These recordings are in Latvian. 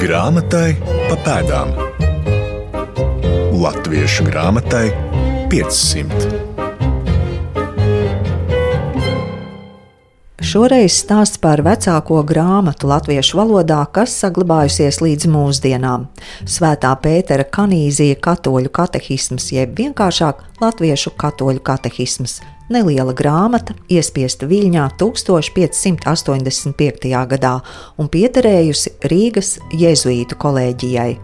Grāmatai pa pēdām. Latviešu grāmatai 500. Šoreiz stāsts par vecāko grāmatu latviešu valodā, kas saglabājusies līdz mūsdienām. Svētā Pētera kanīzija katoļu katehisms, jeb vienkāršāk latviešu katoļu katehisms. Neliela grāmata, iespiesta Viļņā 1585. gadā un piederējusi Rīgas jēzuītu kolēģijai.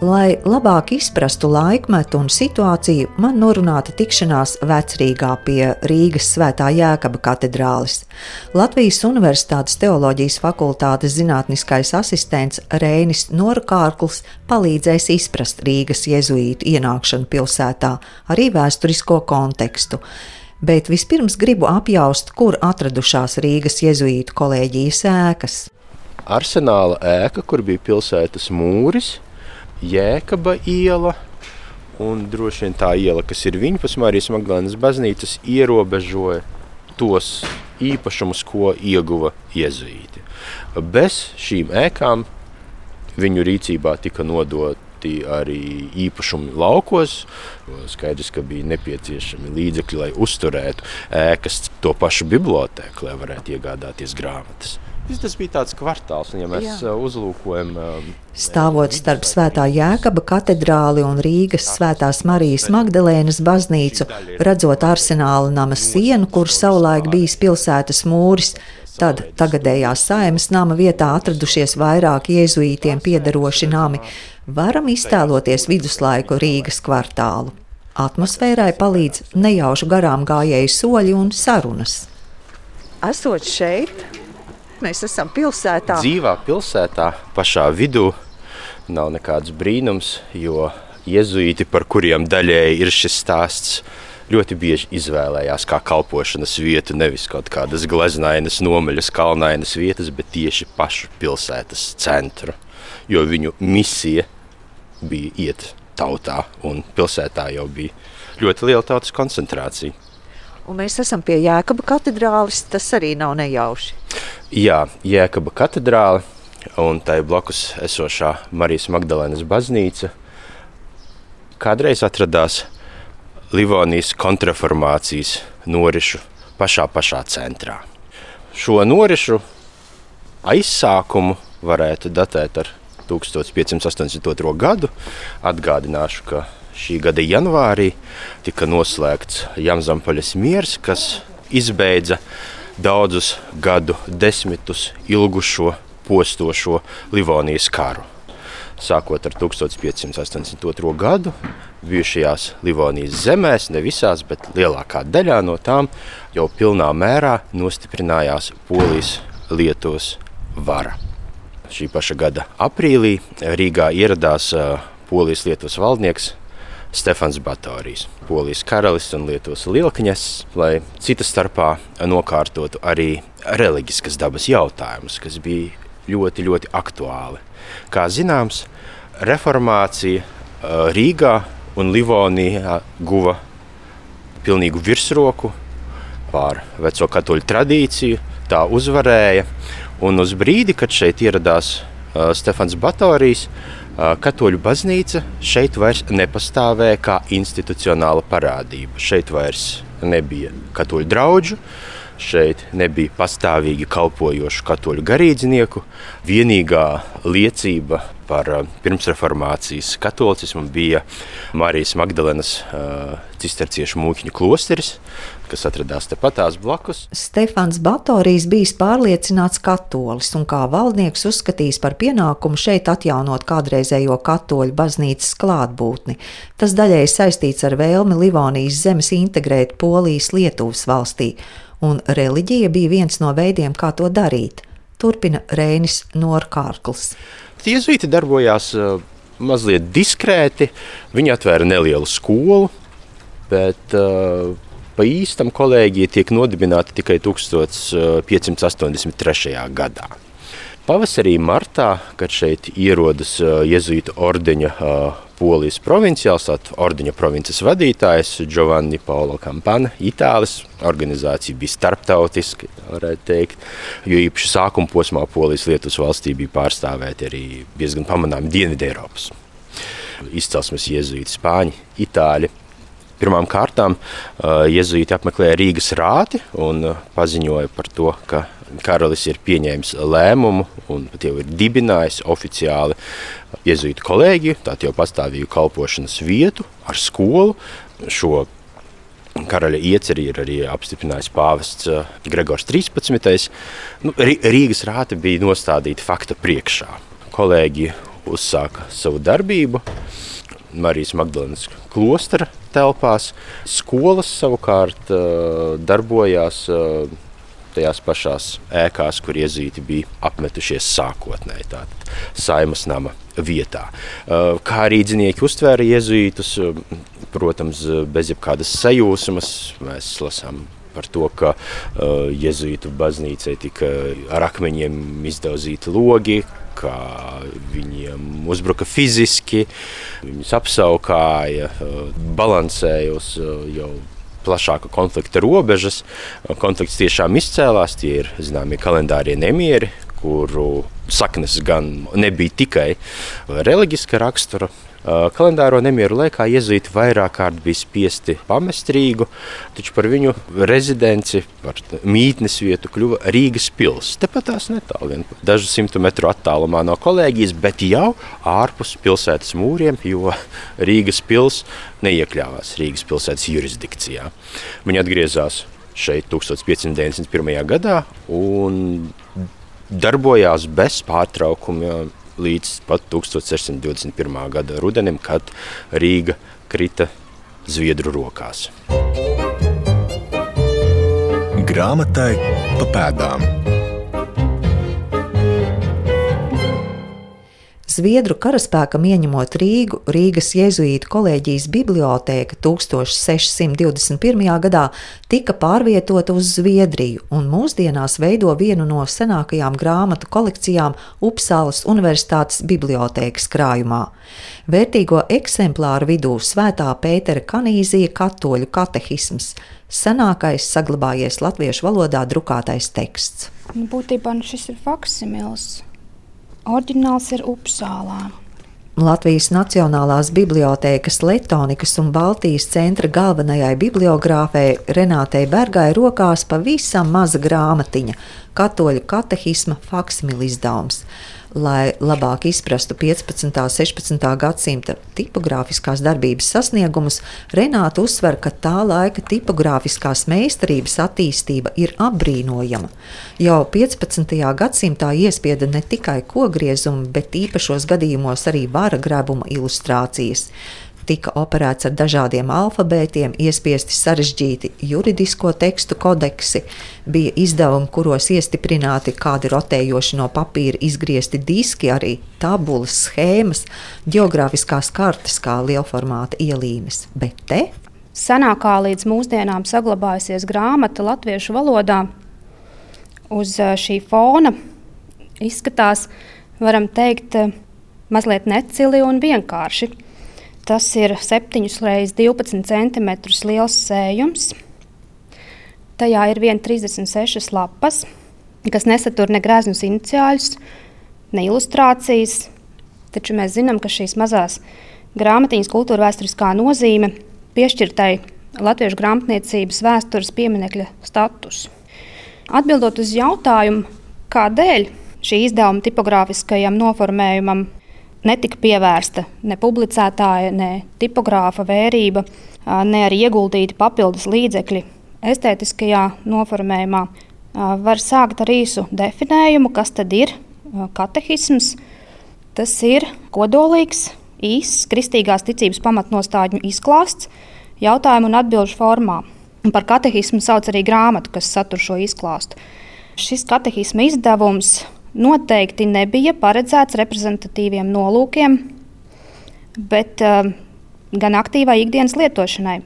Lai labāk izprastu laikmetu un situāciju, man norunāta tikšanās vecrīgā pie Rīgas Svētā Jēkaba katedrālis. Latvijas Universitātes teoloģijas fakultātes zinātniskais asistents Reinis Norkārkls palīdzēs izprast Rīgas jēzuītu ienākšanu pilsētā, arī vēsturisko kontekstu. Bet vispirms gribu apjaust, kur atradušās Rīgas jēzuītu kolēģijas ēkas. Arsenāla ēka, kur bija pilsētas mūris, Jēkaba iela. Un droši vien tā iela, kas ir viņas Marijas Magdalēnas baznīcas, ierobežoja tos īpašumus, ko ieguva iezuīti. Bez šīm ēkām viņu rīcībā tika nodoti arī īpašumi laukos. Skaidrs, ka bija nepieciešami līdzekļi, lai uzturētu ēkas, to pašu bibliotēku, lai varētu iegādāties grāmatas. Tas bija tāds kvartāls, un, ja mēs Jā. uzlūkojam. Stāvot starp Svētā Jēkaba katedrāli un Rīgas Svētās Marijas Magdalēnas baznīcu, redzot arsenāla nama sienu, kur savulaik bijis pilsētas mūris, tad tagadējā saimas nama vietā atradušies vairāki jēzuītiem piederoši nami, varam iztēloties viduslaiku Rīgas kvartālu. Atmosfērai palīdz nejaušu garām gājēju soļi un sarunas. Esot šeit, Mēs esam pilsētā. Dzīvā pilsētā pašā vidū nav nekāds brīnums, jo jēzuīti, par kuriem daļēji ir šis stāsts, ļoti bieži izvēlējās kā kalpošanas vietu nevis kaut kādas gleznainas, nomaļas, kalnainas vietas, bet tieši pašu pilsētas centru. Jo viņu misija bija iet tautā, un pilsētā jau bija ļoti liela tautas koncentrācija. Un mēs esam pie Jēkaba katedrālis, tas arī nav nejauši. Jā, Jēkaba katedrāle un tai blakus esošā Marijas Magdalēnas baznīca kādreiz atradās Livonijas kontraformācijas norišu pašā, pašā centrā. Šo norišu aizsākumu varētu datēt ar 1582. gadu. Atgādināšu, ka šī gada janvārī tika noslēgts Jamzampaļas miers, kas izbeidza daudzus gadu desmitus ilgušo postošo Livonijas karu. Sākot ar 1582. gadu, bijušajās Livonijas zemēs, ne visās, bet lielākā daļā no tām jau pilnā mērā nostiprinājās Polijas Lietuvas vara. Šī paša gada aprīlī Rīgā ieradās Polijas Lietuvas valdnieks Stefans Batorijs, Polijas karalis un Lietuvas lielkņas, lai cita starpā nokārtotu arī reliģiskas dabas jautājumus, kas bija ļoti, ļoti aktuāli. Kā zināms, reformācija Rīgā un Livonijā guva pilnīgu virsroku pār veco katoļu tradīciju, tā uzvarēja, un uz brīdi, kad šeit ieradās Stefans Batorijs, Katoļu baznīca šeit vairs nepastāvēja kā institucionāla parādība. Šeit vairs nebija katoļu draugu, šeit nebija pastāvīgi kalpojošu katoļu garīdznieku. Vienīgā liecība par pirmsreformācijas katolicismu bija Marijas Magdalenas uh, cisterciešu mūķņu klosteris, kas atradās tepatās blakus. Stefans Batorijs bijis pārliecināts katolis un kā valdnieks uzskatījis par pienākumu šeit atjaunot kādreizējo katoļu baznīcas klātbūtni. Tas daļai saistīts ar vēlmi Livonijas zemes integrēt Polijas Lietuvas valstī, un reliģija bija viens no veidiem, kā to darīt. Turpina Rēnis Norkārkls. Jēzuīti darbojās uh, mazliet diskrēti. Viņi atvēra nelielu skolu, bet uh, pa īstam kolēģija tiek nodibināta tikai 1583. gadā. Pavasarī, martā, kad šeit ierodas uh, jēzuītu ordeņa uh, Polijas provinciāls, tātad ordeņa provinces vadītājs Giovanni Paolo Campana, Itālijas organizācija bija starptautiska, varētu teikt, jo īpaši sākuma posmā Polijas Lietuvas valstī bija pārstāvēti arī diezgan pamanāmi Dienvidu Eiropas. Izcelsmes jēzuīti, spāņi, itāļi. Pirmām kārtām jēzuīti apmeklēja Rīgas rāti un paziņoja par to, ka karalis ir pieņēmis lēmumu un pat jau ir dibinājis oficiāli jēzuītu kolēģiju, tātad jau pastāvīgu kalpošanas vietu ar skolu. Šo Karaļa ieceri ir arī apstiprinājis pāvests Gregors 13. Nu, Rīgas rāte bija nostādīta fakta priekšā. Kolēģi uzsāka savu darbību Marijas Magdalenas klostra telpās. Skolas savukārt darbojās tajās pašās ēkās, kur iezīti bija apmetušies sākotnēji, tātad saimas nama vietā. Kā arī dzinieki uztvēra iezītus, protams, bez jebkādas sajūsmas, mēs lasām par to, ka uh, jēzuītu baznīcai tika ar akmeņiem izdauzīti logi, kā viņiem uzbruka fiziski, viņus apsaukāja, uh, balansēja uz uh, jau plašāka konflikta robežas. Konflikts tiešām izcēlās, tie ir zināmie kalendārie nemieri, kuru saknes gan nebija tikai reliģiska rakstura. Kalendāro nemieru laikā iezīti vairāk kārt bija spiesti pamest Rīgu, taču par viņu rezidenci, par mītnes vietu kļuva Rīgas pils. Tepat tās netālu, dažu simtu metru attālumā no kolēģijas, bet jau ārpus pilsētas mūriem, jo Rīgas pils neiekļāvās Rīgas pilsētas jurisdikcijā. Viņi atgriezās šeit 1591. gadā un darbojās bez pārtraukumiem līdz pat 1621. gada rudenim, kad Rīga krita Zviedru rokās. Grāmatai pa pēdām. Zviedru karaspēkam ieņemot Rīgu, Rīgas jēzuītu kolēģijas bibliotēka 1621. gadā tika pārvietota uz Zviedriju un mūsdienās veido vienu no senākajām grāmatu kolekcijām Upsalas Universitātes bibliotēkas krājumā. Vērtīgo eksemplāru vidū Svētā Pētera kanīzija katoļu katehisms, senākais saglabājies latviešu valodā drukātais teksts. Būtībā nu šis ir faksimils. Orģināls ir Upsālā. Latvijas Nacionālās bibliotēkas Letonikas un Baltijas centra galvenajai bibliogrāfei Renātei Bergai rokās pavisam maza grāmatiņa - katoļu katehisma faksimila izdevums lai labāk izprastu 15. un 16. gadsimta tipogrāfiskās darbības sasniegumus, Renāta uzsver, ka tā laika tipogrāfiskās meistarības attīstība ir apbrīnojama. Jau 15. gadsimtā iespieda ne tikai kogriezumu, bet īpašos gadījumos arī vara grebuma ilustrācijas tika operēts ar dažādiem alfabētiem, iespiesti sarežģīti juridisko tekstu kodeksi, bija izdevumi, kuros iestiprināti kādi rotējoši no papīra izgriezti diski, arī tabulas, schēmas, geogrāfiskās kartes, kā lielformāta ielīmes. Bet te senākā līdz mūsdienām saglabājusies grāmata latviešu valodā. Uz šī fona izskatās, varam teikt, mazliet necili un vienkārši. Tas ir 7 līdz 12 cm liels sējums. Tajā ir 1,36 lapas, kas nesatur ne greznus iniciāļus, ne ilustrācijas. Taču mēs zinām, ka šīs mazās grāmatiņas kultūra vēsturiskā nozīme piešķirtai latviešu grāmatniecības vēstures pieminekļa status. Atbildot uz jautājumu, kādēļ šī izdevuma tipogrāfiskajam noformējumam netika pievērsta ne publicētāja, ne tipogrāfa vērība, ne arī ieguldīti papildus līdzekļi estētiskajā noformējumā. Var sākt ar īsu definējumu, kas tad ir katehisms. Tas ir kodolīgs, īss kristīgās ticības pamatnostāļu izklāsts jautājumu un atbildžu formā. Par katehismu sauc arī grāmatu, kas satur šo izklāstu. Šis katehisma izdevums noteikti nebija paredzēts reprezentatīviem nolūkiem, bet uh, gan aktīvai ikdienas lietošanai.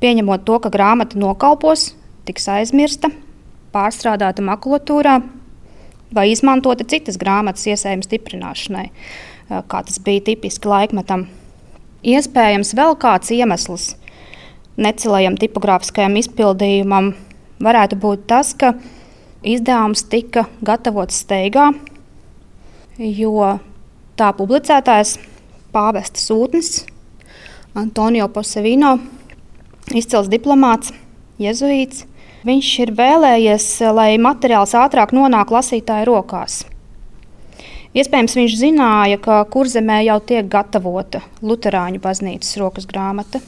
Pieņemot to, ka grāmata nokalpos, tiks aizmirsta, pārstrādāta makulatūrā vai izmantota citas grāmatas iesējuma stiprināšanai. kā tas bija tipiski laikmetam. Iespējams, vēl kāds iemesls necilajam tipogrāfiskajam izpildījumam varētu būt tas, ka izdevums tika gatavots steigā, jo tā publicētājs pāvesta sūtnis Antonio Posevino, izcils diplomāts, jezuīts. Viņš ir vēlējies, lai materiāls ātrāk nonāk lasītāju rokās. Iespējams, viņš zināja, ka kurzemē jau tiek gatavota Lutāņu baznīcas rokas grāmata.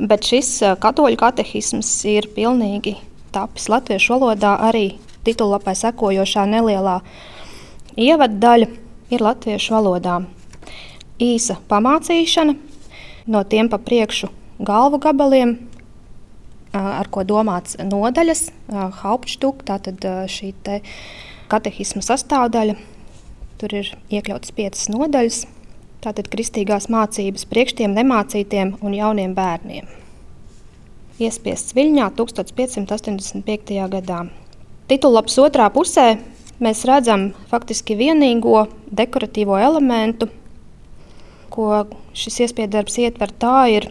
Bet šis eh, katoļu katehisms ir pilnīgi tapis latviešu valodā. Arī titulapai sekojošā nelielā ievaddaļa ir latviešu valodā. Īsa pamācīšana, no tiem pa priekšu galvu gabaliem, ar ko domāts nodaļas, hauptštūk, tātad šī te katehisma sastāvdaļa. Tur ir iekļautas piecas nodaļas. Tātad kristīgās mācības priekštiem nemācītiem un jauniem bērniem. Iespiests Viļņā 1585. gadā. Titulaps otrā pusē mēs redzam faktiski vienīgo dekoratīvo elementu, ko šis iespiedu darbs ietver. Tā ir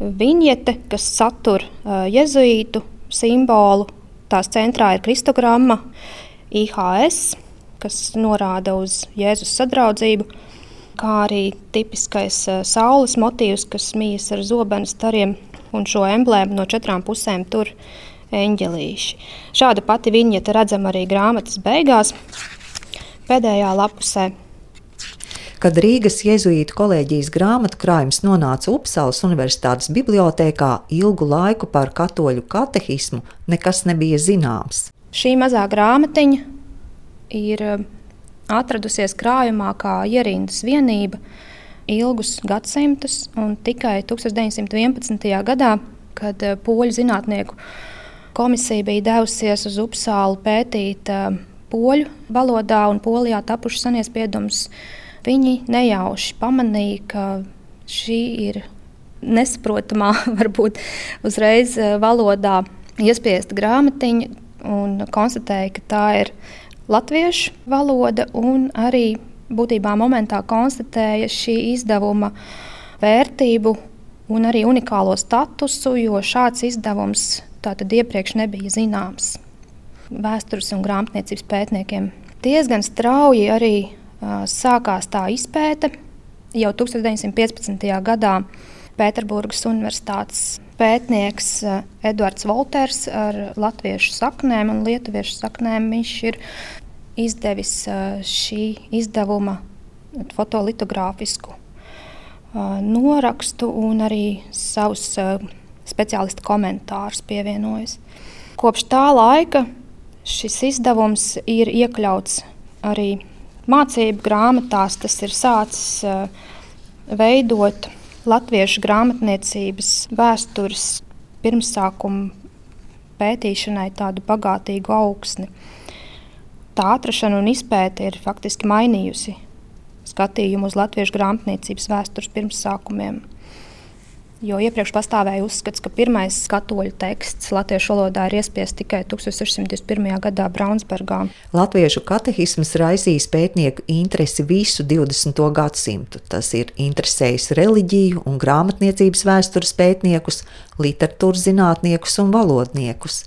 viņiete, kas satur uh, jezuītu simbolu. Tās centrā ir kristogramma, IHS, kas norāda uz Jēzus sadraudzību, kā arī tipiskais uh, saules motīvs, kas mijas ar zobenu stariem un šo emblēmu no četrām pusēm tur eņģelīši. Šāda pati viņa redzama arī grāmatas beigās, pēdējā lapusē. Kad Rīgas jēzuītu kolēģijas grāmatu krājums nonāca Upsalas Universitātes bibliotēkā, ilgu laiku par katoļu katehismu nekas nebija zināms. Šī mazā grāmatiņa ir eh, atradusies krājumā kā ierindas vienība ilgus gadsimtus, un tikai 1911. gadā, kad eh, poļu zinātnieku komisija bija devusies uz Upsālu pētīt eh, poļu valodā un polijā tapušas saniespiedumus, viņi nejauši pamanīja, ka šī ir nesaprotamā, varbūt uzreiz valodā iespiesta grāmatiņa, un konstatēja, ka tā ir latviešu valoda, un arī būtībā momentā konstatēja šī izdevuma vērtību un arī unikālo statusu, jo šāds izdevums tātad iepriekš nebija zināms vēstures un grāmatniecības pētniekiem. Diezgan strauji arī uh, sākās tā izpēte. Jau 1915. gadā Pēterburgas Universitātes pētnieks eh, Edvards Volters ar latviešu saknēm un lietuviešu saknēm. Viņš ir izdevis šī izdevuma fotolitogrāfisku norakstu un arī savus speciālistu komentārus pievienojis. Kopš tā laika šis izdevums ir iekļauts arī mācību grāmatās. Tas ir sācis veidot latviešu grāmatniecības vēstures pirmsākumu pētīšanai tādu bagātīgu augsni. Tā atrašana un izpēte ir faktiski mainījusi skatījumu uz latviešu grāmatniecības vēstures pirmsākumiem. Jo iepriekš pastāvēja uzskats, ka pirmais katoļu teksts latviešu valodā ir iespiests tikai 1621. gadā Braunsburgā. Latviešu katehisms raisīs pētnieku interesi visu 20. gadsimtu. Tas ir interesējis reliģiju un grāmatniecības vēstures pētniekus, literatūras zinātniekus un valodniekus.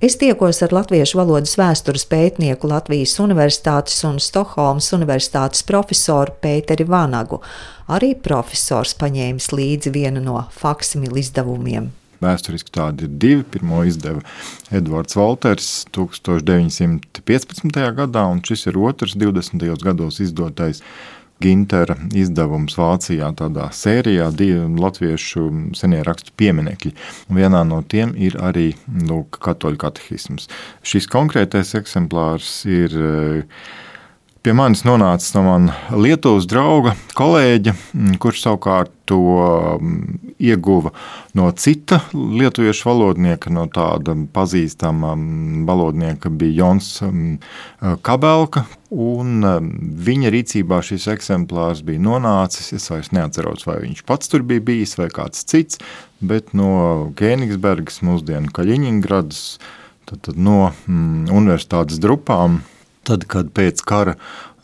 Es tiekos ar latviešu valodas vēstures pētnieku Latvijas Universitātes un Stokholmas Universitātes profesoru Pēteri Vanagu. Arī profesors paņēmis līdzi vienu no faksimilu izdevumiem. Vēsturiski tādi ir divi. Pirmo izdeva Edvards Walters 1915. gadā, un šis ir otrs 20. gados izdotais Gintera izdevums Vācijā, tādā sērijā, divi latviešu senie rakstu pieminekļi. Vienā no tiem ir arī lūk, katoļu katehisms. Šis konkrētais eksemplārs ir pie manis nonācis no manas Lietuvas drauga, kolēģa, mm, kurš savukārt to mm, ieguva no cita lietuviešu valodnieka, no tāda pazīstama mm, valodnieka bija Jons Kabelka. Un viņa rīcībā šis eksemplārs bija nonācis. Es vairs neatceros, vai viņš pats tur bija bijis vai kāds cits, bet no Kēnigsbergas, mūsdienu Kaļiņingradas, tad, tad no mm, universitātes drupām Tad, kad pēc kara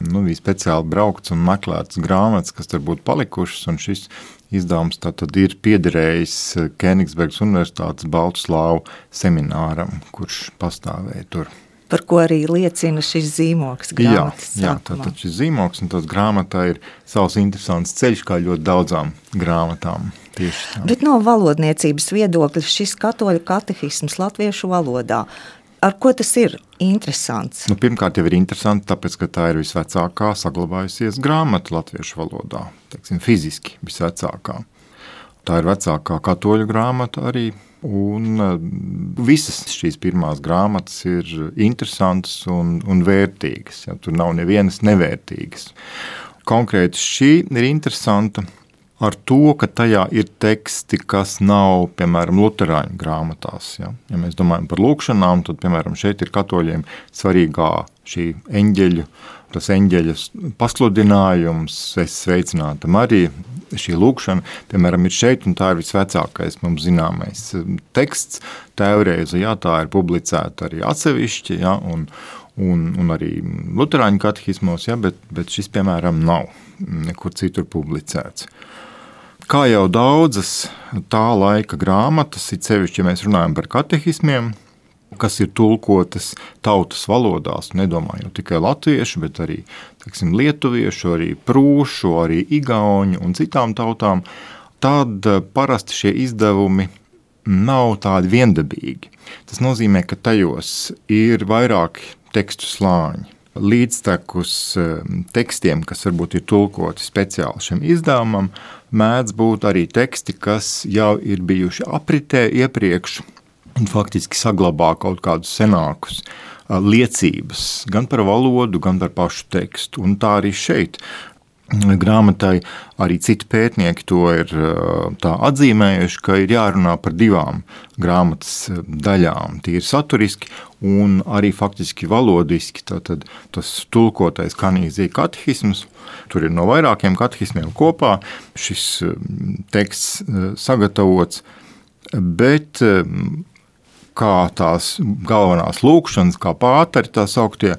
nu, bija speciāli braukts un meklēts grāmatas, kas tur būtu palikušas. Šis izdevums ir piederējis Kenigsbergas Universitātes Baltslāvu semināram, kurš pastāvēja tur. Par ko arī liecina šis zīmoks. Jā, jā tātad šis zīmoks un tas grāmatā ir savs interesants ceļš, kā ļoti daudzām grāmatām. Bet no valodniecības viedokļa šis katoļu katehisms latviešu valodā Ar ko tas ir interesants? Nu, pirmkārt, jau ir interesanti, tāpēc, ka tā ir visvecākā saglabājusies grāmata latviešu valodā, teiksim, fiziski visvecākā. Tā ir vecākā katoļu grāmata arī, un uh, visas šīs pirmās grāmatas ir interesantas un, un vērtīgas. Ja, tur nav nevienas nevērtīgas. Konkrēti šī ir interesanta, ar to, ka tajā ir teksti, kas nav, piemēram, Lutāņu grāmatās. Ja? ja mēs domājam par lūkšanām, tad, piemēram, šeit ir katoļiem svarīgā šī eņģeļu, tas eņģeļa pasludinājums, es sveicināta Marija, šī lūkšana, piemēram, ir šeit, un tā ir visvecākais mums zināmais teksts. Tēvreize, jā, tā ir publicēta arī atsevišķi, ja, un, un, un arī Lutāņu katehismos, ja, bet, bet šis, piemēram, nav nekur citur publicēts. Kā jau daudzas tā laika grāmatas, it sevišķi, ja mēs runājam par katehismiem, kas ir tulkotas tautas valodās, nedomājot tikai latviešu, bet arī teiksim, lietuviešu, arī prūšu, arī igauņu un citām tautām, tad eh, parasti šie izdevumi nav tādi viendabīgi. Tas nozīmē, ka tajos ir vairāki tekstu slāņi līdztekus ehm, tekstiem, kas varbūt ir tulkoti speciāli šim izdevumam, mēdz būt arī teksti, kas jau ir bijuši apritē iepriekš un faktiski saglabā kaut kādus senākus liecības gan par valodu, gan par pašu tekstu. Un tā arī šeit grāmatai arī citi pētnieki to ir atzīmējuši, ka ir jārunā par divām grāmatas daļām. Tie ir saturiski un arī faktiski valodiski. Tātad tas tulkotais kanīzija katehisms, tur ir no vairākiem katehismiem kopā šis teksts sagatavots, bet kā tās galvenās lūkšanas, kā pāteri tā sauktie,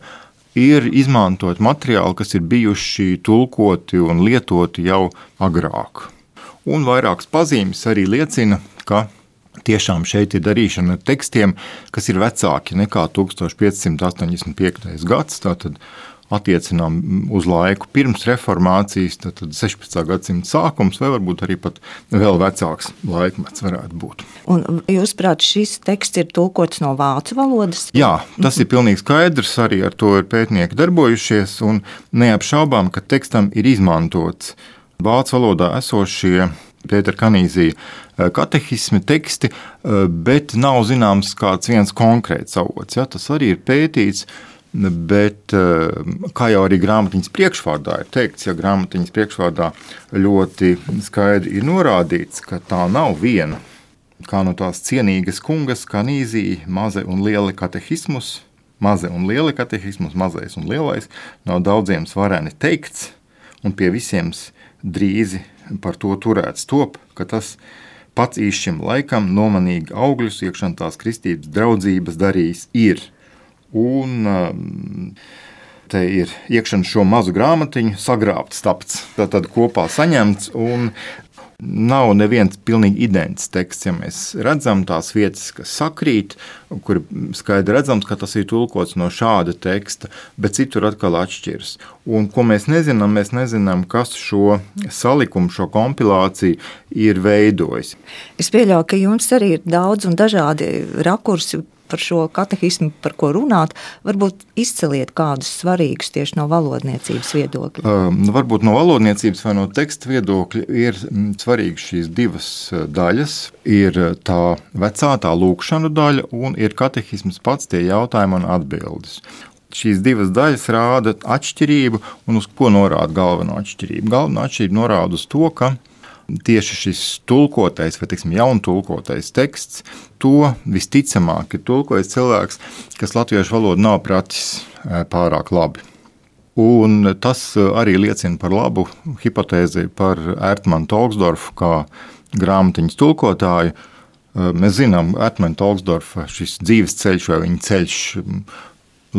ir izmantot materiāli, kas ir bijuši tulkoti un lietoti jau agrāk. Un vairākas pazīmes arī liecina, ka tiešām šeit ir darīšana ar tekstiem, kas ir vecāki nekā 1585. gads. Tātad attiecinām uz laiku pirms reformācijas, tad 16. gadsimta sākums, vai varbūt arī pat vēl vecāks laikmets varētu būt. Un jūs prāt, šis teksts ir tulkots no vācu valodas? Jā, tas ir pilnīgi skaidrs, arī ar to ir pētnieki darbojušies, un neapšaubām, ka tekstam ir izmantots vācu valodā esošie Pētera Kanīzija eh, katehismi teksti, eh, bet nav zināms kāds viens konkrēts avots. Ja? Tas arī ir pētīts, Bet, eh, kā jau arī grāmatiņas priekšvārdā ir teikts, ja grāmatiņas priekšvārdā ļoti skaidri ir norādīts, ka tā nav viena, kā no tās cienīgas kungas, kā nīzija, maze un liela katehismus, maze un liela katehismus, mazais un lielais, no daudziem svareni teikts, un pie visiem drīzi par to turēts top, ka tas pats īšķim laikam nomanīgi augļus iekšantās kristības draudzības darījis ir – Un um, te ir iekšana šo mazu grāmatiņu, sagrābts, tapts, tad kopā saņemts. Nav neviens pilnīgi identisks teksts. Ja mēs redzam tās vietas, kas sakrīt, kur skaidri redzams, ka tas ir tulkots no šāda teksta, bet citur atkal atšķiras. Un ko mēs nezinām, mēs nezinām, kas šo salikumu, šo kompilāciju ir veidojis. Es pieļauju, ka jums arī ir daudz un dažādi rakursi par šo katehismu, par ko runāt, varbūt izceliet kādus svarīgus tieši no valodniecības viedokļa. Uh, varbūt no valodniecības vai no teksta viedokļa ir svarīgas šīs divas daļas. Ir tā vecā, tā lūkšanu daļa, un ir katehisms pats tie jautājumi un atbildes šīs divas daļas rāda atšķirību, un uz ko norāda galveno atšķirību. Galvenā atšķirība norāda uz to, ka tieši šis tulkotais, vai teiksim, jauntulkotais teksts, to visticamāk ir tulkojis cilvēks, kas latviešu valodu nav pratis pārāk labi. Un tas arī liecina par labu hipotēzi par Ertmanu Tolksdorfu kā grāmatiņas tulkotāju. Mēs zinām, Ertmanu Tolksdorfa šis dzīves ceļš vai viņa ceļš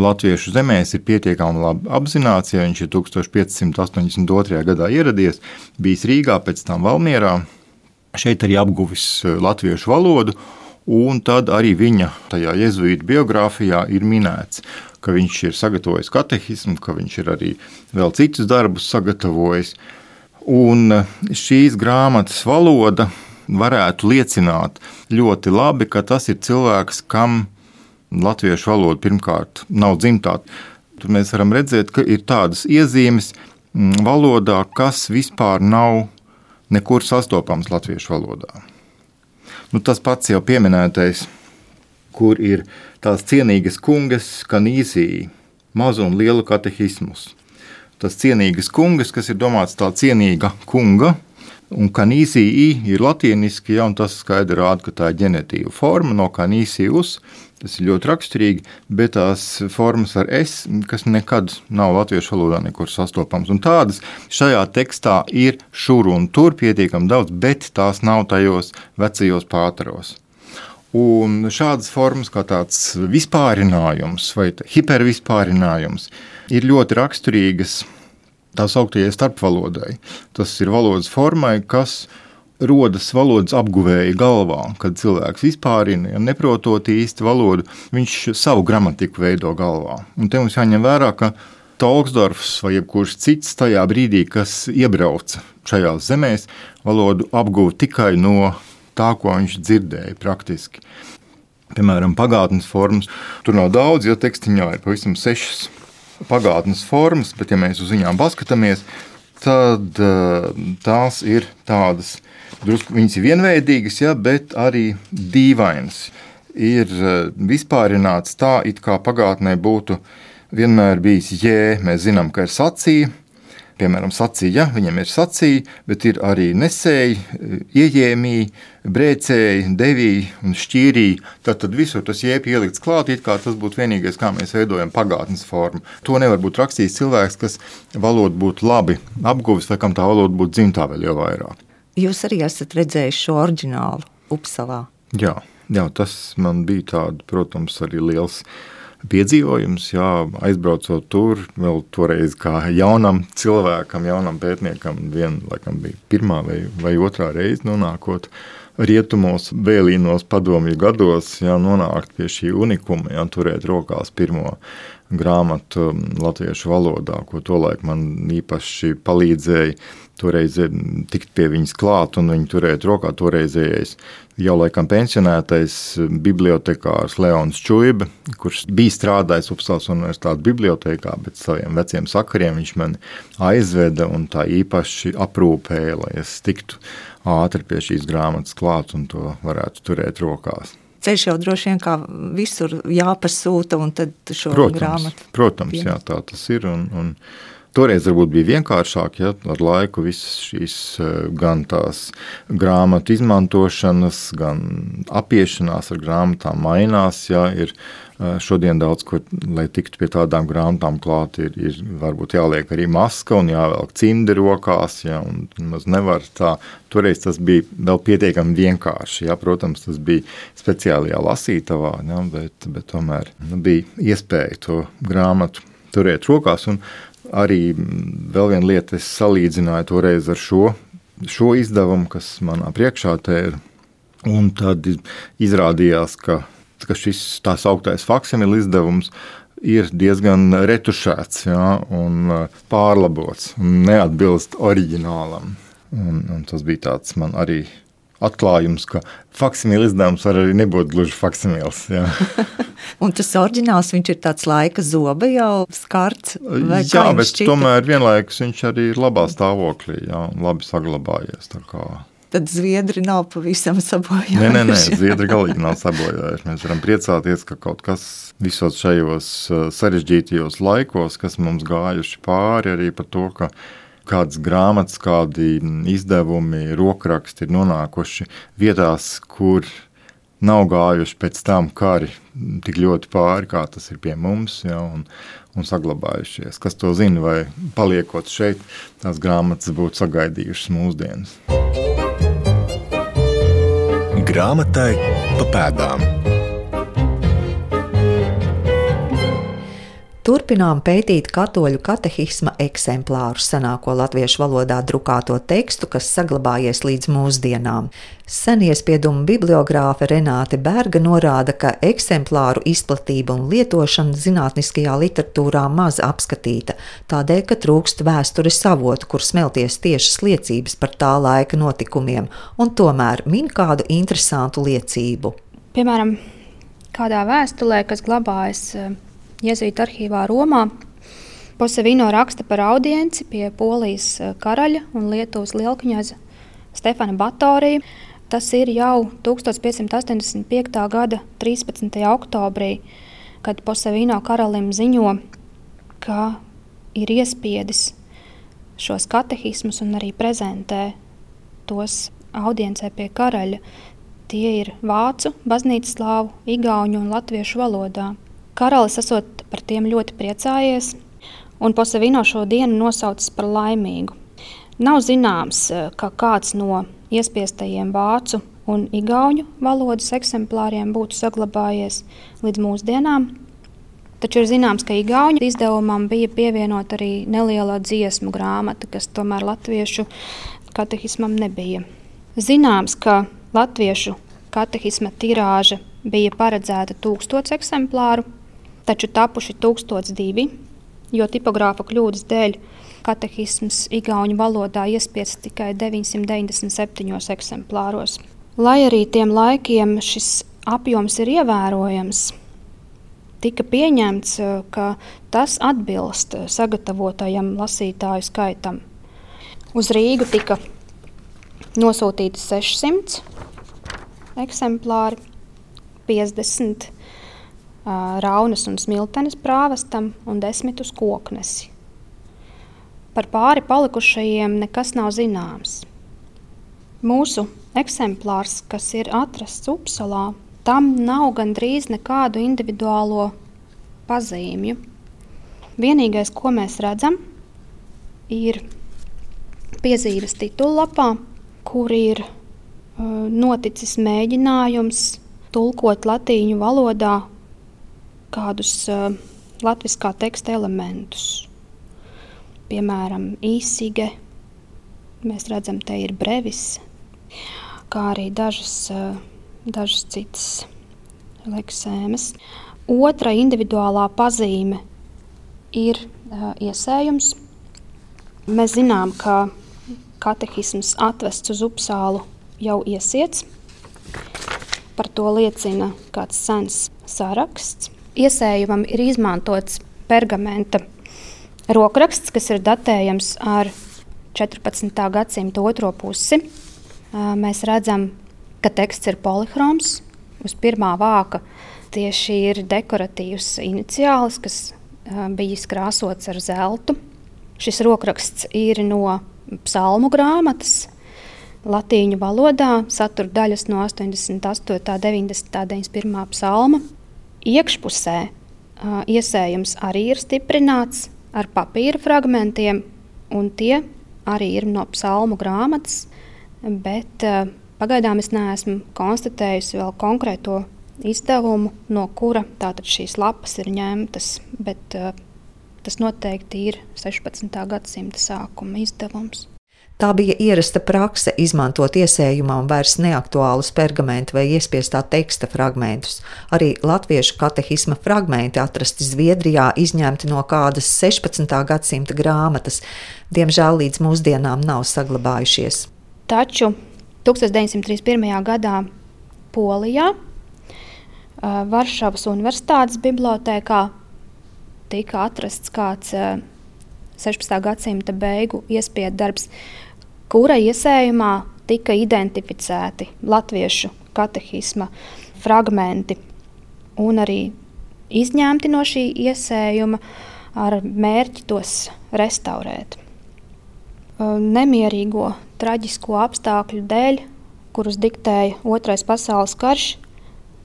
latviešu zemēs ir pietiekami labi apzināts. Ja viņš ir 1582. gadā ieradies, bijis Rīgā, pēc tam Valmierā, šeit arī apguvis latviešu valodu. Un tad arī viņa tajā jēzuīta biogrāfijā ir minēts, ka viņš ir sagatavojis katehismu, ka viņš ir arī vēl citus darbus sagatavojis. Un šīs grāmatas valoda varētu liecināt ļoti labi, ka tas ir cilvēks, kam latviešu valoda pirmkārt nav dzimtā. Tur mēs varam redzēt, ka ir tādas iezīmes mm, valodā, kas vispār nav nekur sastopams latviešu valodā. Nu, tas pats jau pieminētais, kur ir tās cienīgas kungas, kā nīsī, mazu un lielu katehismus. Tas cienīgas kungas, kas ir domāts tā cienīga kunga, Un kanīzija ir latīniski, ja, un tas skaidri rāda, ka tā ir ģenetīva forma no kanīzijas. Tas ir ļoti raksturīgi, bet tās formas ar es, kas nekad nav latviešu valodā nekur sastopams. Un tādas šajā tekstā ir šur un tur pietiekami daudz, bet tās nav tajos vecajos pātros. Un šādas formas, kā tāds vispārinājums vai hipervispārinājums, ir ļoti raksturīgas tā sauktajai starpvalodai. Tas ir valodas formai, kas rodas valodas apguvēja galvā, kad cilvēks vispārina, ja neprotot īsti valodu, viņš savu gramatiku veido galvā. Un te mums jāņem vērā, ka Tolksdorfs vai jebkurš cits tajā brīdī, kas iebrauca šajās zemēs, valodu apguva tikai no tā, ko viņš dzirdēja praktiski. Piemēram, pagātnes formas. Tur nav daudz, jo tekstiņā ir pavisam sešas pagātnes formas, bet, ja mēs uz viņām paskatāmies, tad uh, tās ir tādas, drusku viņas ir vienveidīgas, ja, bet arī dīvainas. Ir uh, vispārināts tā, it kā pagātnē būtu vienmēr bijis jē, mēs zinām, ka ir sacīja, piemēram, sacīja, viņam ir sacīja, bet ir arī nesēji, ieņēmēji, brēcēji, devīji un šķīrīji. Tad, tad visur tas jēga ielikts klāt, it kā tas būtu vienīgais, kā mēs veidojam pagātnes formu. To nevar būt rakstījis cilvēks, kas valodu būtu labi apguvis, vai kam tā valoda būtu dzimtā vēl jau vairāk. Jūs arī esat redzējis šo oriģinālu Upsalā. Jā, jā tas man bija tāds, protams, arī liels piedzīvojums, jā, aizbraucot tur, vēl toreiz kā jaunam cilvēkam, jaunam pētniekam, vien, laikam bija pirmā vai, vai otrā reize nonākot rietumos, vēlīnos padomju gados, jā, nonākt pie šī unikuma, jā, turēt rokās pirmo grāmatu latviešu valodā, ko tolaik man īpaši palīdzēja toreiz tikt pie viņas klāt un viņu turēt rokā toreizējais jau laikam pensionētais bibliotekārs Leons Čuiba, kurš bija strādājis Upsals universitātes bibliotekā, bet saviem veciem sakariem viņš mani aizveda un tā īpaši aprūpēja, lai es tiktu ātri pie šīs grāmatas klāt un to varētu turēt rokās. Ceļš jau droši vien kā visur jāpasūta un tad šo protams, grāmatu. Protams, jā, tā tas ir un, un Toreiz varbūt bija vienkāršāk, ja ar laiku visas šīs eh, gan tās grāmatu izmantošanas, gan apiešanās ar grāmatām mainās. Ja, ir eh, šodien daudz, kur, lai tiktu pie tādām grāmatām klāt, ir, ir varbūt jāliek arī maska un jāvelk cimdi rokās, ja, un maz nevar tā. Toreiz tas bija vēl pietiekami vienkārši, ja, protams, tas bija speciālajā lasītavā, ja, bet, bet tomēr nu, bija iespēja to grāmatu turēt rokās, un arī vēl viena lieta, es salīdzināju toreiz ar šo, šo izdevumu, kas manā priekšā te ir. Un tad izrādījās, ka, ka šis tā sauktais faksimila izdevums ir diezgan retušēts ja, un pārlabots un neatbilst oriģinālam. Un, un tas bija tāds man arī atklājums, ka faksimīlis izdevums var arī nebūt gluži faksimīls. un tas oriģināls viņš ir tāds laika zobe jau skarts. Jā, bet šķita? tomēr vienlaikus viņš arī ir labā stāvoklī, jā, labi saglabājies. Tad zviedri nav pavisam sabojājuši. Nē, nē, nē zviedri galīgi nav sabojājuši. Mēs varam priecāties, ka kaut kas visos šajos uh, sarežģītajos laikos, kas mums gājuši pāri arī par to, ka kādas grāmatas, kādi izdevumi, rokraksti ir nonākuši vietās, kur nav gājuši pēc tam kari tik ļoti pāri, kā tas ir pie mums, ja, un, un saglabājušies. Kas to zina, vai paliekot šeit, tās grāmatas būtu sagaidījušas mūsdienas. Grāmatai pa pēdām. Turpinām pētīt katoļu katehisma eksemplāru senāko latviešu valodā drukāto tekstu, kas saglabājies līdz mūsdienām. Seniespiedumu bibliogrāfe Renāte Berga norāda, ka eksemplāru izplatība un lietošana zinātniskajā literatūrā maz apskatīta, tādēļ, ka trūkst vēstures avotu, kur smelties tiešas liecības par tā laika notikumiem, un tomēr min kādu interesantu liecību. Piemēram, kādā vēstulē, kas glabājas Jēzus arhīvā Romā. Posevino raksta par audienci pie Polijas eh, karaļa un Lietuvas lielkņaza Stefana Batorija. Tas ir jau 1585. gada 13. oktobrī, kad Posevino karalim ziņo, ka ir iespiedis šos katehismus un arī prezentē tos audiencē pie karaļa. Tie ir vācu, baznīcas slāvu, igauņu un latviešu valodā. Karalis esot par tiem ļoti priecājies, un Posevino šo dienu nosaucis par laimīgu. Nav zināms, eh, ka kāds no iespiestajiem vācu un igauņu valodas eksemplāriem būtu saglabājies līdz mūsdienām. Taču ir zināms, ka Igaunijas izdevumam bija pievienota arī neliela dziesmu grāmata, kas tomēr latviešu katehismam nebija. Zināms, ka latviešu katehisma tirāža bija paredzēta tūkstots eksemplāru, taču tapuši 1002, jo tipogrāfa kļūdas dēļ katehisms Igaunijas valodā iespiests tikai 997 eksemplāros. Lai arī tiem laikiem šis apjoms ir ievērojams, tika pieņemts, ka tas atbilst sagatavotajam lasītāju skaitam. Uz Rīgu tika nosūtīti 600 eksemplāri, 50 Raunas un Smiltenes prāvestam un desmit uz koknesi. Par pāri palikušajiem nekas nav zināms. Mūsu eksemplārs, kas ir atrasts Upsalā, tam nav gandrīz nekādu individuālo pazīmju. Vienīgais, ko mēs redzam, ir piezīmes titullapā, kur ir uh, noticis mēģinājums tulkot latīņu valodā kādus uh, latviskā teksta elementus. Piemēram, īsige, mēs redzam, te ir brevis, kā arī dažas, uh, dažas citas leksēmas. Otra individuālā pazīme ir uh, iesējums. Mēs zinām, ka katehisms atvests uz upsālu jau iesiets. Par to liecina kāds sens saraksts iesējumam ir izmantots pergamenta rokraksts, kas ir datējams ar 14. gadsimta otro pusi. Mēs redzam, ka teksts ir polihroms. Uz pirmā vāka tieši ir dekoratīvs iniciāls, kas bija krāsots ar zeltu. Šis rokraksts ir no psalmu grāmatas. Latīņu valodā satur daļas no 88, 90, 91 psalma. Iekšpusē uh, iesējums arī ir stiprināts ar papīra fragmentiem, un tie arī ir no psalmu grāmatas, bet uh, pagaidām es neesmu konstatējusi vēl konkrēto izdevumu, no kura tātad šīs lapas ir ņemtas, bet uh, tas noteikti ir 16. gadsimta sākuma izdevums. Tā bija ierasta prakse izmantot iesējumam vairs neaktuālus pergamentu vai iespiestā teksta fragmentus. Arī latviešu katehisma fragmenti atrasti Zviedrijā, izņemti no kādas 16. gadsimta grāmatas, diemžēl līdz mūsdienām nav saglabājušies. Taču 1931. gadā Polijā Varšavas Universitātes bibliotēkā tika atrasts kāds 16. gadsimta beigu iespiedu darbs kura iesējumā tika identificēti latviešu katehisma fragmenti un arī izņemti no šī iesējuma ar mērķi tos restaurēt. Nemierīgo, traģisko apstākļu dēļ, kurus diktēja Otrais pasaules karš,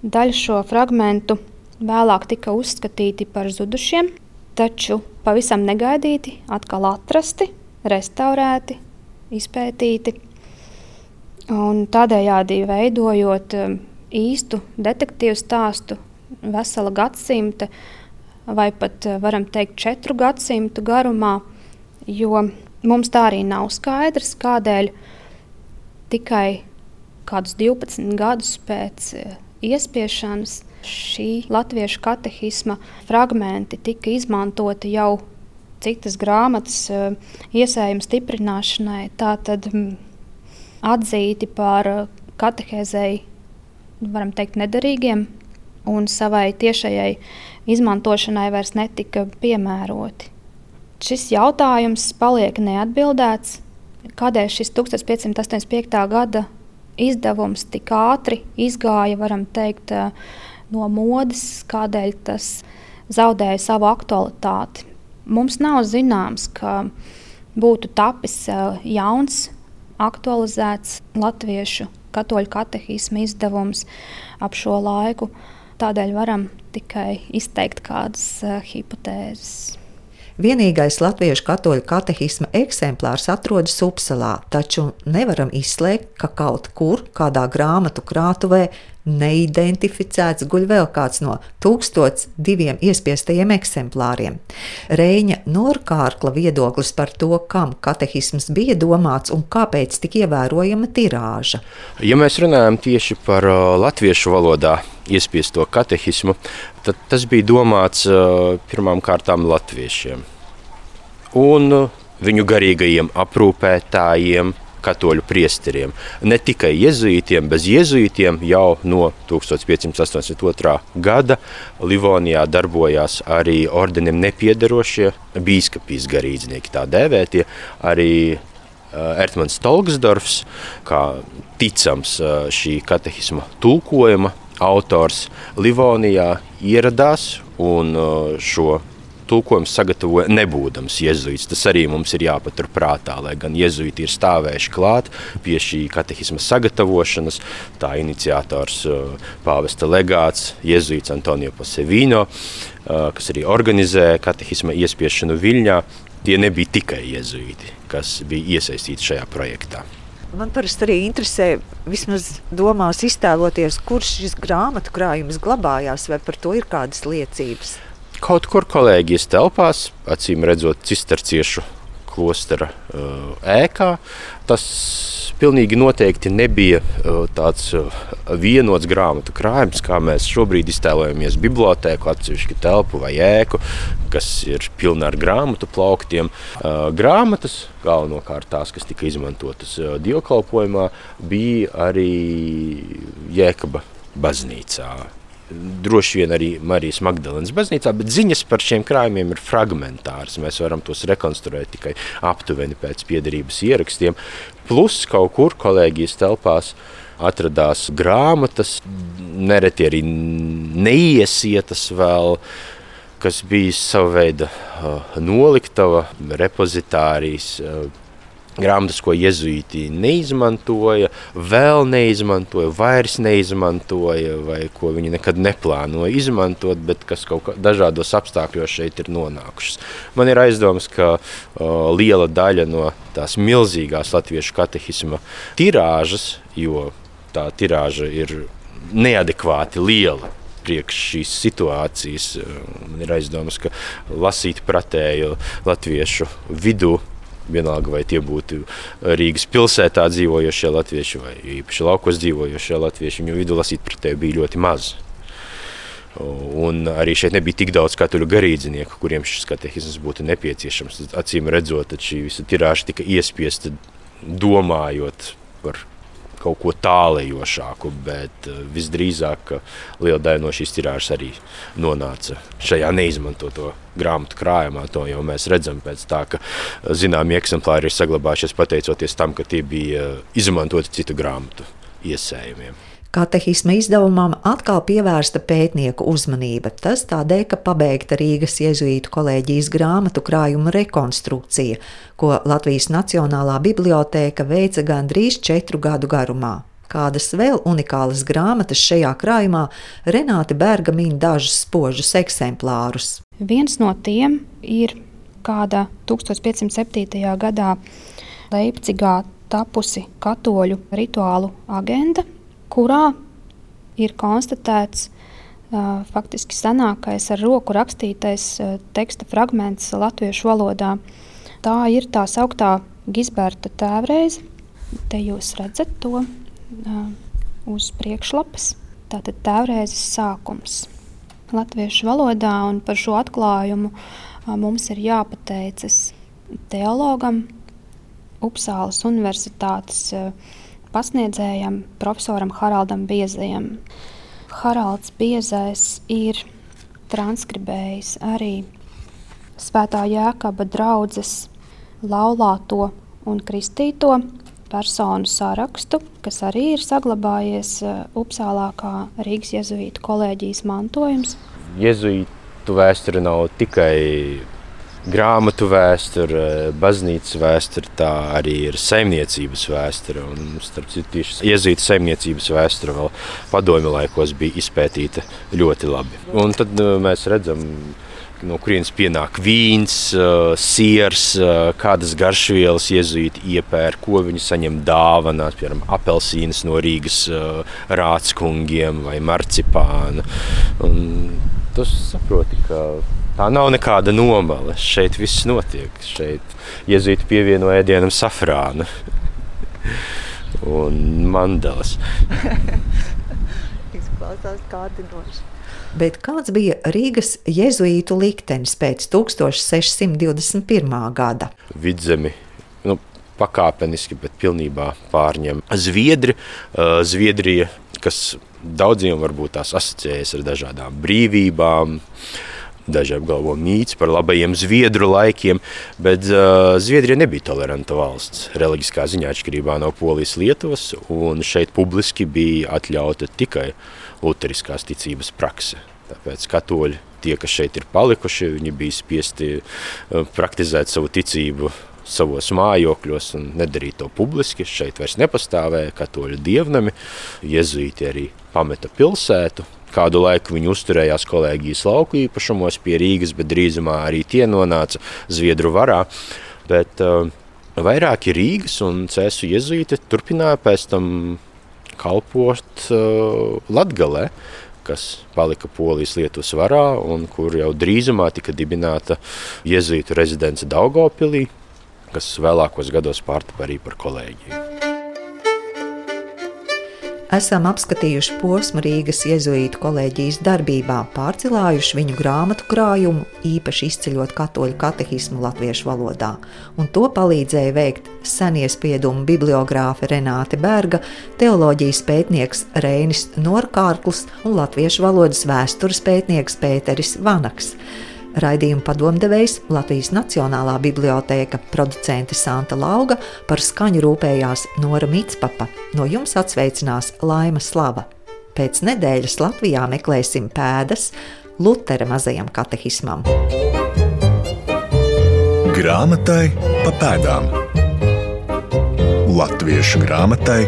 daļa šo fragmentu vēlāk tika uzskatīti par zudušiem, taču pavisam negaidīti atkal atrasti, restaurēti izpētīti. Un tādējādi veidojot um, īstu detektīvu stāstu, vesela gadsimta vai pat varam teikt četru gadsimtu garumā, jo mums tā arī nav skaidrs, kādēļ tikai kādus 12 gadus pēc iespiešanas šī latviešu katehisma fragmenti tika izmantoti jau citas grāmatas iesējuma stiprināšanai. Tātad atzīti par katehēzei, varam teikt, nederīgiem un savai tiešajai izmantošanai vairs netika piemēroti. Šis jautājums paliek neatbildēts. Kādēļ šis 1585. gada izdevums tik ātri izgāja, varam teikt, no modes, kādēļ tas zaudēja savu aktualitāti? Mums nav zināms, ka būtu tapis jauns, aktualizēts latviešu katoļu katehismu izdevums ap šo laiku. Tādēļ varam tikai izteikt kādas uh, hipotēzes. Vienīgais latviešu katoļu katehisma eksemplārs atrodas Upsalā, taču nevaram izslēgt, ka kaut kur, kādā grāmatu krātuvē, neidentificēts guļ vēl kāds no 1200 iespiestajiem eksemplāriem. Reņa Norkārkla viedoklis par to, kam katehisms bija domāts un kāpēc tik ievērojama tirāža. Ja mēs runājam tieši par uh, latviešu valodā iespiesto katehismu, tad tas bija domāts uh, pirmām kārtām latviešiem un uh, viņu garīgajiem aprūpētājiem, katoļu priesteriem. Ne tikai jezuītiem, bez jezuītiem jau no 1582. gada Livonijā darbojās arī ordenim nepiedarošie bīskapīs garīdznieki, tā dēvētie, arī Ertmans Tolgsdorfs, kā ticams šī katehisma tulkojuma autors Livonijā ieradās un šo tulkojums sagatavoja nebūdams jēzuīts. Tas arī mums ir jāpatur prātā, lai gan jēzuīti ir stāvējuši klāt pie šī katehisma sagatavošanas. Tā iniciators uh, pāvesta legāts jēzuīts Antonio Pasevino, uh, kas arī organizēja katehisma iespiešanu Viļņā. Tie nebija tikai jēzuīti, kas bija iesaistīti šajā projektā. Man parasti arī interesē, vismaz domās iztēloties, kurš šis grāmatu krājums glabājās, vai par to ir kādas liecības kaut kur kolēģijas telpās, acīm redzot, cisterciešu klostera uh, ēkā. Tas pilnīgi noteikti nebija uh, tāds uh, vienots grāmatu krājums, kā mēs šobrīd iztēlojamies bibliotēku, atsevišķu telpu vai ēku, kas ir pilna ar grāmatu plauktiem. Grāmatas, galvenokārt tās, kas tika izmantotas dievkalpojumā, bija arī Jēkaba baznīcā droši vien arī Marijas Magdalenes baznīcā, bet ziņas par šiem krājumiem ir fragmentāras. Mēs varam tos rekonstruēt tikai aptuveni pēc piedarības ierakstiem. Plus kaut kur kolēģijas telpās atradās grāmatas, nereti arī neiesietas vēl, kas bija sava veida uh, noliktava, repozitārijas, uh, grāmatas, ko jezuīti neizmantoja, vēl neizmantoja, vairs neizmantoja, vai ko viņi nekad neplānoja izmantot, bet kas kaut kā dažādos apstākļos šeit ir nonākušas. Man ir aizdoms, ka uh, liela daļa no tās milzīgās latviešu katehisma tirāžas, jo tā tirāža ir neadekvāti liela priekš šīs situācijas. Man ir aizdomas, ka lasīt pretēju latviešu vidū Vienalga, vai tie būtu Rīgas pilsētā dzīvojošie latvieši vai īpaši laukos dzīvojošie latvieši, viņu vidū lasīt tevi bija ļoti maz. Un arī šeit nebija tik daudz katoļu garīdzinieku, kuriem šis katehisms būtu nepieciešams. Acīm redzot, šī visa tirāža tika iespiesta domājot par kaut ko tālējošāku, bet eh, visdrīzāk liela daļa no šīs tirāžas arī nonāca šajā neizmantoto grāmatu krājumā. To jau mēs redzam pēc tā, ka zināmi eksemplāri ir saglabājušies pateicoties tam, ka tie bija izmantoti citu grāmatu iesējumiem. Katehisma izdevumam atkal pievērsta pētnieku uzmanība. Tas tādēļ, ka pabeigta Rīgas jēzuītu kolēģijas grāmatu krājuma rekonstrukcija, ko Latvijas Nacionālā bibliotēka veica gandrīz četru gadu garumā. Kādas vēl unikālas grāmatas šajā krājumā Renāte Berga min dažus spožus eksemplārus. Viens no tiem ir kāda 1507. gadā Leipzigā tapusi katoļu rituālu agenda, kurā ir konstatēts faktiski senākais ar roku rakstītais teksta fragments latviešu valodā. Tā ir tā sauktā Gisberta tēvreize. Te jūs redzat to uz priekšlapas. Tātad tēvreizes sākums latviešu valodā, un par šo atklājumu mums ir jāpateicas teologam, Upsāles Universitātes pasniedzējam, profesoram Haraldam Biezajam. Haralds Biezais ir transkribējis arī Svētā Jēkaba draudzes laulāto un kristīto personu sarakstu, kas arī ir saglabājies Upsālā kā Rīgas jezuītu kolēģijas mantojums. Jezuītu vēsture nav tikai grāmatu vēsture, baznīcas vēsture, tā arī ir saimniecības vēsture. Un, starp citu, tieši iezīta saimniecības vēsture vēl padomju laikos bija izpētīta ļoti labi. Un tad nu, mēs redzam, no kurienes pienāk vīns, siers, kādas garšvielas iezīti iepēr, ko viņi saņem dāvanās, piemēram, apelsīnas no Rīgas rāckungiem vai marcipāna. Un tu saproti, ka Tā nav nekāda nomale. Šeit viss notiek. Šeit iezīti pievieno ēdienam safrānu un mandelas. Izklausās kārdinoši. Bet kāds bija Rīgas jēzuītu liktenis pēc 1621. gada? Vidzemi nu, pakāpeniski, bet pilnībā pārņem Zviedri. Zviedrija, kas daudziem varbūt tās asociējas ar dažādām brīvībām, Daži apgalvo mīts par labajiem zviedru laikiem, bet uh, Zviedrija nebija toleranta valsts reliģiskā ziņā atšķirībā no Polijas Lietuvas, un šeit publiski bija atļauta tikai luteriskās ticības prakse. Tāpēc katoļi, tie, kas šeit ir palikuši, viņi bija spiesti uh, praktizēt savu ticību savos mājokļos un nedarīt to publiski. Šeit vairs nepastāvēja katoļu dievnami, jezuīti arī pameta pilsētu, Kādu laiku viņi uzturējās kolēģijas lauku īpašumos pie Rīgas, bet drīzumā arī tie nonāca Zviedru varā. Bet, uh, vairāki Rīgas un Cēsu jezuīti turpināja pēc tam kalpot uh, Latgalē, kas palika Polijas Lietuvas varā un kur jau drīzumā tika dibināta jezuītu rezidence Daugopilī, kas vēlākos gados pārtapa arī par kolēģiju esam apskatījuši posmu Rīgas jēzuītu kolēģijas darbībā, pārcilājuši viņu grāmatu krājumu, īpaši izceļot katoļu katehismu latviešu valodā, un to palīdzēja veikt senie spiedumu bibliogrāfe Renāte Berga, teoloģijas pētnieks Reinis Norkārkls un latviešu valodas vēstures pētnieks Pēteris Vanaks. Raidījuma padomdevējs Latvijas Nacionālā bibliotēka producente Santa Lauga par skaņu rūpējās Nora Mitspapa. No jums atsveicinās Laima Slava. Pēc nedēļas Latvijā meklēsim pēdas Lutera mazajam katehismam. Grāmatai pa pēdām Latviešu grāmatai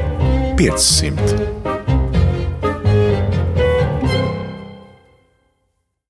500.